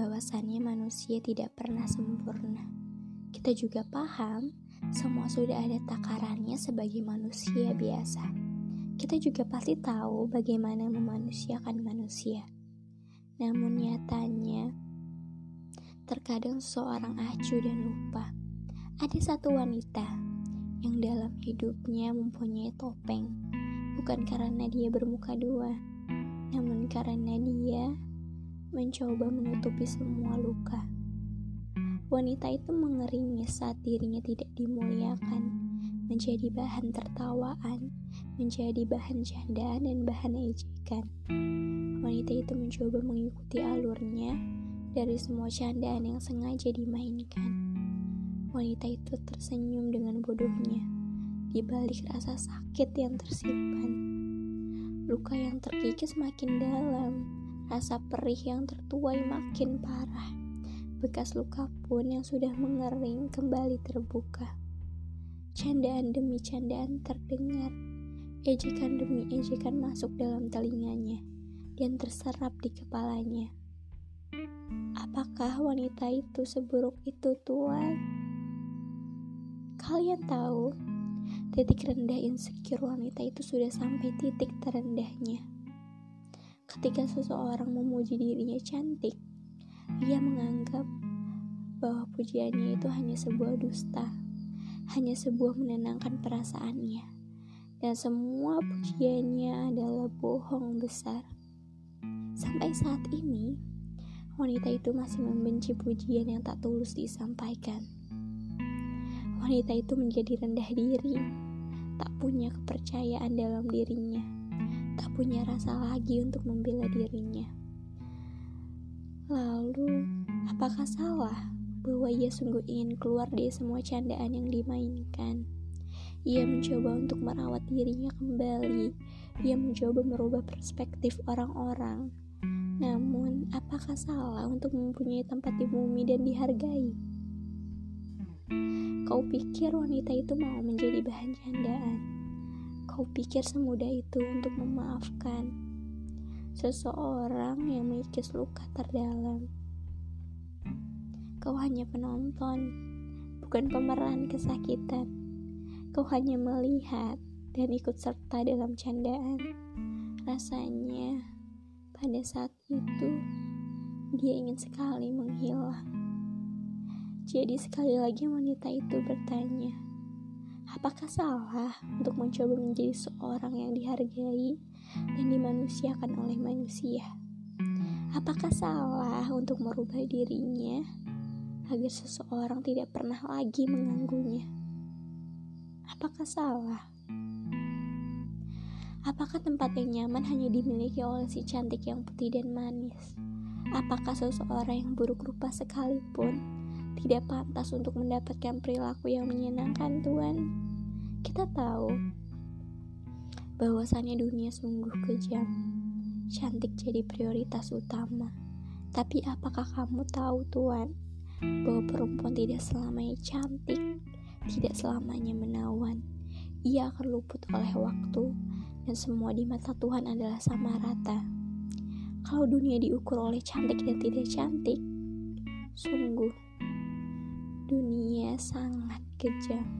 bahwasannya manusia tidak pernah sempurna. Kita juga paham semua sudah ada takarannya sebagai manusia biasa. Kita juga pasti tahu bagaimana memanusiakan manusia. Namun nyatanya, terkadang seorang acuh dan lupa. Ada satu wanita yang dalam hidupnya mempunyai topeng, bukan karena dia bermuka dua, namun karena dia mencoba menutupi semua luka. Wanita itu mengeringis saat dirinya tidak dimuliakan, menjadi bahan tertawaan, menjadi bahan candaan dan bahan ejekan. Wanita itu mencoba mengikuti alurnya dari semua candaan yang sengaja dimainkan. Wanita itu tersenyum dengan bodohnya di balik rasa sakit yang tersimpan. Luka yang terkikis makin dalam, Rasa perih yang tertuai makin parah. Bekas luka pun yang sudah mengering kembali terbuka. Candaan demi candaan terdengar. Ejekan demi ejekan masuk dalam telinganya dan terserap di kepalanya. Apakah wanita itu seburuk itu, Tuan? Kalian tahu, titik rendah insecure wanita itu sudah sampai titik terendahnya. Ketika seseorang memuji dirinya cantik, ia menganggap bahwa pujiannya itu hanya sebuah dusta, hanya sebuah menenangkan perasaannya, dan semua pujiannya adalah bohong besar. Sampai saat ini, wanita itu masih membenci pujian yang tak tulus disampaikan. Wanita itu menjadi rendah diri, tak punya kepercayaan dalam dirinya punya rasa lagi untuk membela dirinya. Lalu, apakah salah bahwa ia sungguh ingin keluar dari semua candaan yang dimainkan? Ia mencoba untuk merawat dirinya kembali. Ia mencoba merubah perspektif orang-orang. Namun, apakah salah untuk mempunyai tempat di bumi dan dihargai? Kau pikir wanita itu mau menjadi bahan candaan? Kau pikir semudah itu untuk memaafkan seseorang yang mengikis luka terdalam. Kau hanya penonton, bukan pemeran kesakitan. Kau hanya melihat dan ikut serta dalam candaan. Rasanya pada saat itu dia ingin sekali menghilang. Jadi sekali lagi wanita itu bertanya, Apakah salah untuk mencoba menjadi seorang yang dihargai dan dimanusiakan oleh manusia? Apakah salah untuk merubah dirinya agar seseorang tidak pernah lagi mengganggunya? Apakah salah? Apakah tempat yang nyaman hanya dimiliki oleh si cantik yang putih dan manis? Apakah seseorang yang buruk rupa sekalipun tidak pantas untuk mendapatkan perilaku yang menyenangkan Tuhan. Kita tahu bahwasannya dunia sungguh kejam. Cantik jadi prioritas utama. Tapi apakah kamu tahu Tuhan bahwa perempuan tidak selamanya cantik, tidak selamanya menawan. Ia akan luput oleh waktu dan semua di mata Tuhan adalah sama rata. Kalau dunia diukur oleh cantik dan tidak cantik, sungguh dunia sangat kejam.